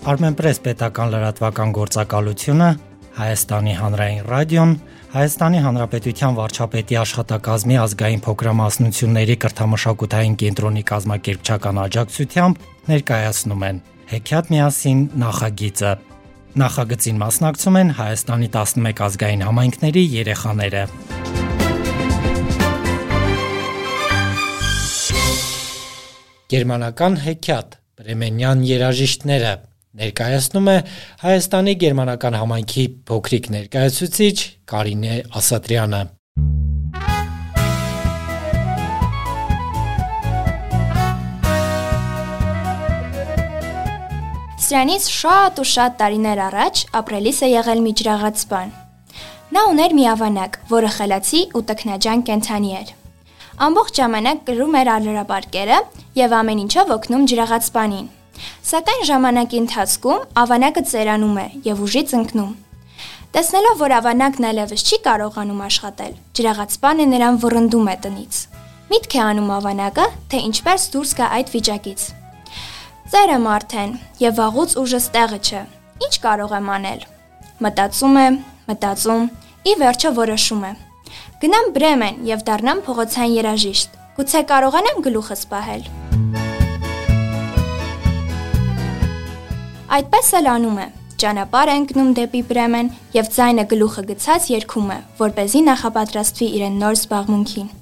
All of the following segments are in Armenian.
Armenpress պետական լրատվական գործակալությունը, Հայաստանի հանրային ռադիոն, Հայաստանի Հանրապետության վարչապետի աշխատակազմի ազգային փոքրամասնությունների կրթամշակութային կենտրոնի կազմակերպչական աջակցությամբ ներկայացնում են Հեքիաթ միասին նախագիծը։ Նախագծին մասնակցում են Հայաստանի 11 ազգային համայնքների երեխաները։ Գերմանական հեքիաթ Բրեմենյան երաժիշտները ներկայացնում է Հայաստանի գերմանական համայնքի փոքրիկ ներկայացուցիչ Կարինե Ասատրյանը։ Սրանից շատ ու շատ տարիներ առաջ ապրելիս է եղել մի ջրաղաց բան։ Նա ուներ մի ավանակ, որը խելացի ու տքնաջան կենթանի էր։ Ամբողջ ժամանակ կրում էր ալրապարկերը եւ ամեն ինչով օգնում ջրաղացպանին։ Սակայն ժամանակի ընթացքում ավանակը ծերանում է եւ ուժից ընկնում։ Տեսնելով, որ ավանակն այլևս չի կարողանում աշխատել, ջրաղացպանը նրան վռնդում է տնից։ Միտք է անում ավանակը, թե ինչպես դուրս գա այդ վիճակից։ Ծերը մարդեն եւ վաղուց ուժը ստեղը չէ։ Ինչ կարող եմ անել։ Մտածում է, մտածում, ի վերջո որոշում է. Գնամ Բրեմեն եւ դառնամ փողոցային երաժիշտ։ Գուցե կարողանամ գլուխս պահել։ Այդպես էլ անում է։ Ճանապարհ է ընկնում դեպի Բրեմեն եւ ձայնը գլուխը գցած երգում է, որ เป զի նախապատրաստվի իրեն նոր զբաղմունքին։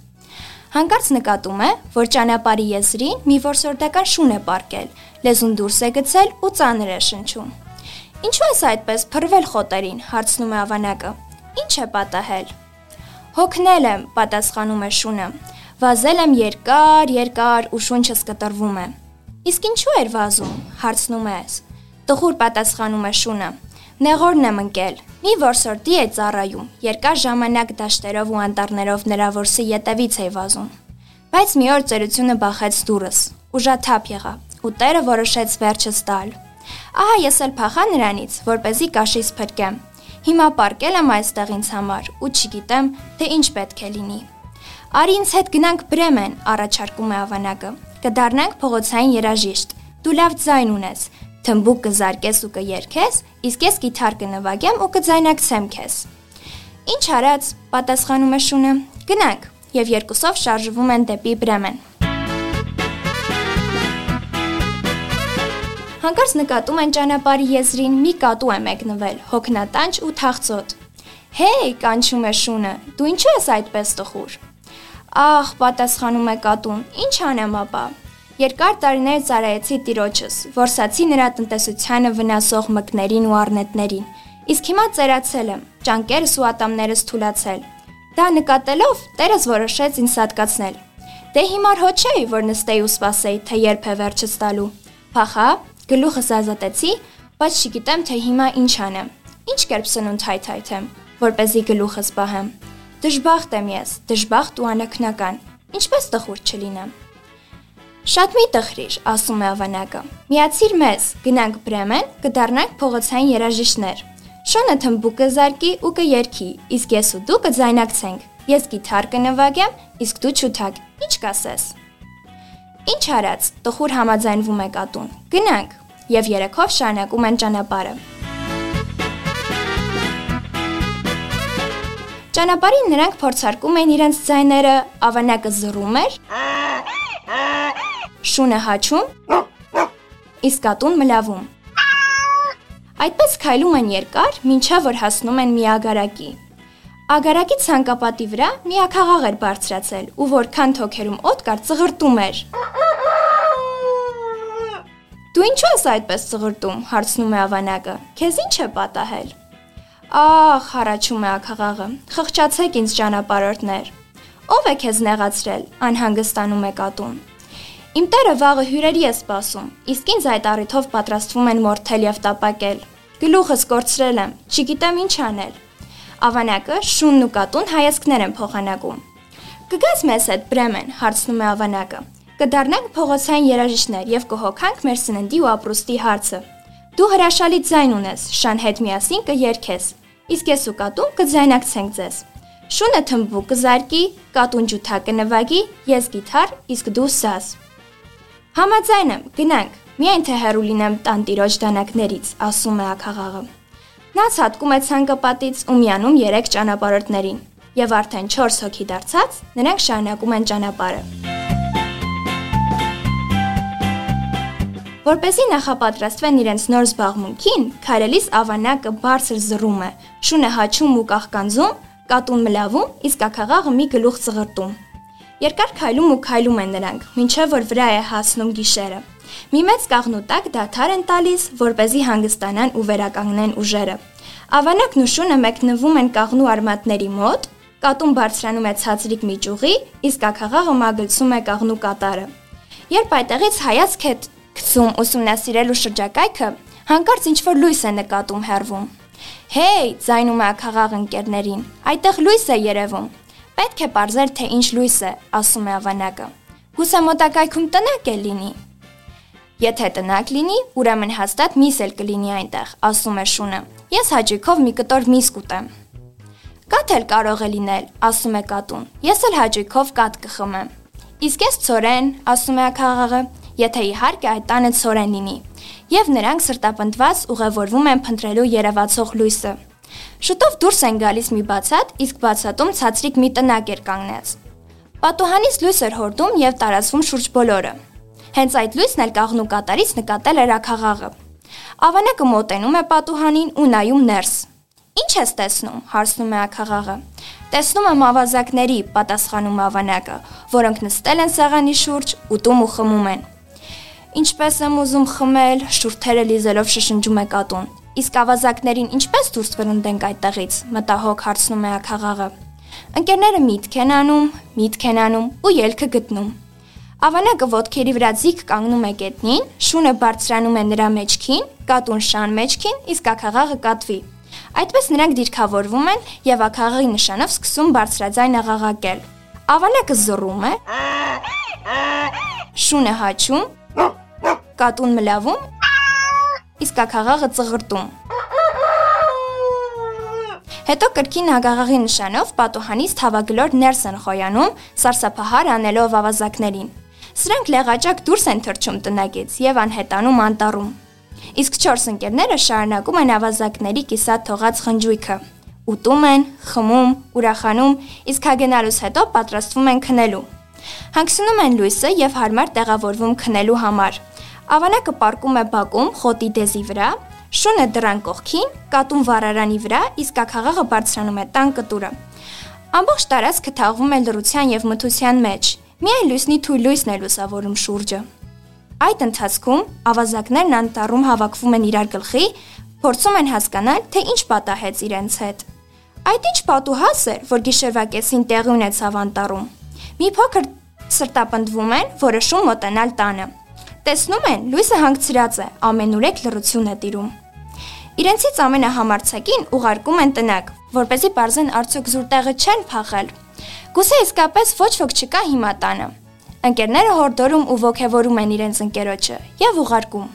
Հանկարծ նկատում է, որ ճանապարհի եզրին մի որսորդական շուն է պարկել, լեզուն դուրս է գցել ու ծանր է շնչում։ Ինչու ես այդպես փռվել խոտերին, հարցնում է ավանակը։ Ինչ է պատահել։ Հոգնել եմ, պատասխանում է շունը։ Վազել եմ երկար, երկար ու շունչս կտրվում է։ Իսկ ինչու էր վազում, հարցնում ես։ Տխուր պատասխանում է շունը։ Նեղորն եմ ընկել։ Մի որսորդի է ծառայում։ Երկար ժամանակ դաշտերով ու անտառներով նրա որսի ետևից է վազում։ Բայց մի օր ծերությունը բախեց դուրս։ Ուժաթափ եղա, ու Տերը որոշեց վերջս տալ։ Ահա ես էլ փախա նրանից, որ เป զի կաշից փրկեմ։ Հիմա պարկել եմ այստեղ ինձ համար ու չգիտեմ, թե ինչ պետք է լինի։ Արի ինձ հետ գնանք Բրեմեն, առաջարկում է ավանակը։ Կդառնանք փողոցային երաժիշտ։ Դու լավ ձայն ունես, թմբուկ կզարկես ու կերքես, իսկ ես գիտար կնվագեմ ու կձայնակցեմ քեզ։ Ինչ արած, պատասխանում է շունը։ Գնանք, եւ երկուսով շարժվում են դեպի Բրեմեն։ Հանկարծ նկատում են ճանապարհի եզրին մի կատու է մեկնվել, հոգնատանջ ու թախծոտ։ Հեյ, կանչում է շունը, դու ինչու ես այդպես տխուր։ Ահ, պատասխանում է կատուն, ինչ անեմ ապա։ Երկար տարիներ ծառայեցի տիրոջս, որսացի նրա տնտեսությանը վնասող մկներին ու առնետներին։ Իսկ հիմա ծերացել եմ, ճանկերս ու ատամներս թուլացել։ Դա նկատելով, Տերս որոշեց ինձ սատկացնել։ Դե հիմար հո չէի, որ նստեի ու սպասեի, թե երբ է վերջս տալու։ Փախա, Գլուխս ազատեցի, բայց չգիտեմ թե հիմա ինչ անեմ։ Ինչ կերպ սնունդ հայթայթեմ, որ เป զի գլուխս պահեմ։ Դժբախտ եմ ես, դժբախտ ու անակնական։ Ինչպես տխուր չլինեմ։ Շատ մի տխրիր, ասում է ավանակը։ Միացիր մեզ, գնանք Բրեմեն, կդառնանք փողոցային երաժիշտներ։ Շոնը թմբուկը զարկի ու կերքի, իսկ ես ու դու կձայնակցենք։ Ես գիտար կնվագեմ, իսկ դու չութակ։ Ինչ կասես։ Ինչ արած, տխուր համաձայնվում է կատուն։ Գնանք եւ երեքով շարունակում են ճանապարհը։ Ճանապարհին նրանք փորձարկում են իրենց ձայները, ավանակը զռում էր։ Շունը հաչում, իսկ կատուն մլավում։ Այդպես քայլում են երկար, մինչև որ հասնում են մի ագարակի։ Ագարակի ցանկապատի վրա մի ակաղաղ էր բարձրացել, ու որքան թոքերում օդ կար ծղրտում էր։ Դու ինչու ես այդպես ծղրտում, հարցնում է ավանակը։ Քեզ ինչ է պատահել։ Ահ, հարաչում է ակաղաղը։ Խղճացեք ինձ ճանապարհորդներ։ Ո՞վ է քեզ նեղացրել, անհանգստանում է կատուն։ Իմ տերը վաղը հյուրերի է սպասում, իսկ ինձ այդ առիթով պատրաստվում են մորթել եւ տապակել։ Գլուխս կորցրել եմ, չգիտեմ ինչ անել։ Ավանակը, շունն ու կատուն հայացքներ են փոխանակում։ Կգաս մեզ հետ Բրեմեն, հարցնում է Ավանակը։ Կդառնանք փողոցային երաժիշտներ եւ կհոգանք մեր սննդի ու ապրուստի հարցը։ Դու հրաշալի ձայն ունես, շան հետ միասին կերքես։ Իսկ ես ու կատուն կձայնակցենք ձեզ։ Շունը թմբու կզարկի, կատուն ջութա կնվագի, ես գիտար, իսկ դու սազ։ Համաձայն եմ, գնանք, Միայն թե հեռու լինեմ տանտիրոջ դանակներից, ասում է ակաղաղը։ Նա ցածկում է ցանկապատից ու միանում 3 ճանապարհորդներին, եւ արդեն 4 հոգի դարձած նրանք շարունակում են ճանապարհը։ Որպեսի նախապատրաստվեն իրենց նոր զբաղմունքին, քայլելիս ավանակը բարձր զռում է, շունը հաչում ու կախկանձում, կատուն մլավում, իսկ ակաղաղը մի գլուխ ծղրտում։ Երկար քայլում ու քայլում են նրանք, ինչեւ որ վրա է հասնում գիշերը։ Մի մեծ կաղնու տակ դաթար են տալիս, որ เป զի հանգստանան ու վերականգնեն ուժերը։ Ավանակն ու շունը մեկնվում են կաղնու արմատների մոտ, կատուն բարձրանում է ցածրիկ մի ճյուղի, իսկ ակաղաղը մագլցում է կաղնու կատարը։ Երբ այդտեղից հայացք է գցում ուսումնասիրելու շրջակայքը, հանկարծ ինչ որ լույս է նկատում հեռվում։ Հեյ, ձայնում է ակաղաղ ընկերներին։ Այդտեղ լույս է երևում։ Պետք է ողրել թե ինչ լույս է, ասում է ավանակը։ Հուսա մոտակայքում տնակ է լինի։ Եթե տնակ լինի, ուրեմն հաստատ միս էլ կլինի այնտեղ, ասում է շունը։ Ես հաճույքով մի կտոր միս կուտեմ։ Կաթ էլ կարող է լինել, ասում է կատուն։ Ես էլ հաճույքով կաթ կխմեմ։ Իսկ ես ծորեն, ասում է ակաղաղը, եթե իհարկե այդ տանը ծորեն լինի։ Եվ նրանք սրտապնդված ուղևորվում են փնտրելու երևացող լույսը։ Շուտով դուրս են գալիս մի բացատ, իսկ բացատում ցածրիկ մի տնակ էր կանգնած։ Պատուհանից լույս էր հորդում եւ տարածվում շուրջ բոլորը։ Հենց այդ լույսն էլ կաղնու կատարից նկատել էր ակաղաղը։ Ավանակը մոտենում է պատուհանին ու նայում ներս։ Ինչ ես տեսնում, հարցնում է ակաղաղը։ Տեսնում եմ ավազակների, պատասխանում ավանակը, որոնք նստել են սեղանի շուրջ, ուտում ու խմում են։ Ինչպես եմ ուզում խմել, շուրթերը լիզելով շշնջում է կատուն։ Իսկ ավազակներին ինչպես դուրս վրընդենք այդտեղից, մտահոգ հարցնում է ակաղաղը։ Ընկերները միտք են անում, միտք են անում ու ելքը գտնում։ Ավանակը ոտքերի վրա ձիգ կանգնում է գետնին, շունը բարձրանում է նրա մեջքին, կատուն շան մեջքին, իսկ ակաղաղը կատվի։ Այդպես նրանք դիրքավորվում են եւ ակաղաղի նշանով սկսում բարձրաձայն աղաղակել։ Ավանակը զռում է, շունը հաչում, կատուն մլավում, իսկ ակաղաղը ծղրտում։ Հետո կրկին ագաղաղի նշանով պատուհանից թավագլոր ներս են խոյանում, սարսափահար անելով ավազակներին։ Սրանք լեղաճակ դուրս են թռչում տնագից եւ անհետանում անտառում։ Իսկ 4 ընկերները շարունակում են ավազակների կիսատ թողած խնջույքը։ Ուտում են, խմում, ուրախանում, իսկ հագենալուց հետո պատրաստվում են քնելու։ Հանգցնում են լույսը եւ հարմար տեղավորվում քնելու համար։ Ավանակը պարկում է բակում խոտի դեզի վրա, շունը դրան կողքին, կատուն վառարանի վրա, իսկ ակաղաղը բարձրանում է տան կտուրը։ Ամբողջ տարածքը թաղվում է լրության եւ մթության մեջ, Միայն լույսնի թույլ լույսն է լուսավորում շուրջը։ Այդ ընթացքում ավազակներն անտառում հավաքվում են իրար գլխի, փորձում են հասկանալ, թե ինչ պատահեց իրենց հետ։ Այդ ինչ պատուհաս էր, որ գիշերվա կեսին տեղի ունեցավ անտառում։ Մի փոքր սրտապնդվում են, որոշում մոտենալ տանը։ Տեսնում են, լույսը հանգցրած է, ամենուրեք լռություն է տիրում։ Իրենցից ամենահամարցակին ուղարկում են տնակ, որպեսզի բարձեն արդյոք զուրտեղը չեն փախել Գուցե իսկապես ոչ ոք չկա հիմա տանը։ Ընկերները հորդորում ու ողջևորում են իրենց ընկերոջը եւ ուղարկում։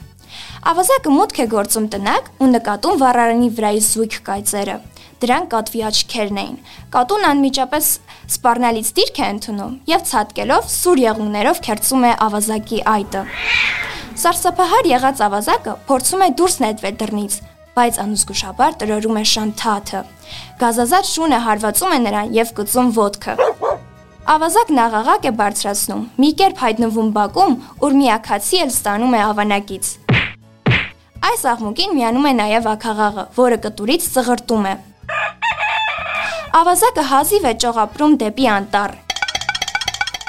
Ավազակը մուտք է գործում տնակ ու նկատում վառարանի վրայի զույգ կայծերը։ Դրանք կատվի աչքերն էին։ Կատուն անմիջապես սպառնալից դիրք է ընդունում եւ ցածկելով սուր եղունգներով քերծում է ավազակի այտը։ Սարսափահար եղած ավազակը փորձում է դուրս նետվել դռնից, բայց անզգուշաբար տրորում է շանթաթը։ Գազազատ շունը հարվածում է նրան եւ կծում ոդկը։ Ավազակն աղաղակ է բարձրացնում։ Մի կերպ հայտնվում բակում, ուր միակացի էլ ստանում է ավանակից։ Այս աղմուկին միանում է նաև ակաղաղը, որը կտուրից ծղրտում է։ Ավազակը հազիվ է ճողապրում դեպի անտառ։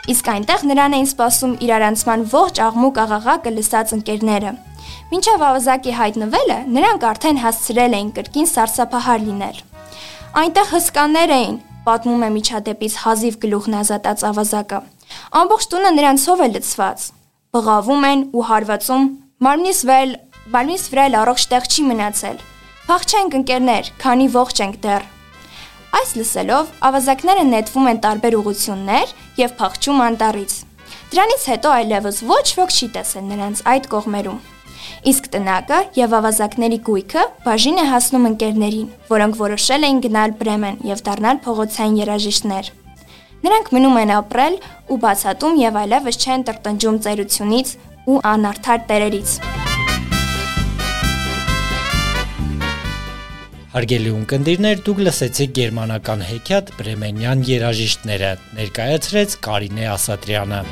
Իսկ այնտեղ նրան էին սպասում իրարանցման ողջ աղմուկ աղաղակը լսած ընկերները։ Մինչև ավազակի հայտնվելը նրանք արդեն հասցրել էին կրկին սարսափահար լինել։ Այնտեղ հսկաներ էին, պատմում է միջադեպից հազիվ գլուխն ազատած ավազակը։ Ամբողջ տունը նրանցով է լցված։ Բղավում են ու հարվածում, մարմնից վեր, մարմնից վրա առողջ տեղ չի մնացել։ Փախչենք ընկերներ, քանի ողջ ենք դեռ։ Այս լսելով ավազակները նետվում են տարբեր ուղություններ եւ փախչում անտառից։ Դրանից հետո այլևս ոչ ոք չի տեսել նրանց այդ կողմերում։ Իսկ տնակը եւ ավազակների գույքը բաժին է հասնում ընկերներին, որոնք որոշել էին գնալ Բրեմեն եւ դառնալ փողոցային երաժիշտներ։ Նրանք մնում են ապրել ու բացատում եւ այլևս չեն տրտնջում ծերությունից, ու անարդար տերերից։ Հարգելի ունկնդիրներ, դուք լսեցիք գերմանական հեքիաթ Բրեմենյան երաժիշտները, ներկայացրեց Կարինե Ասատրյանը։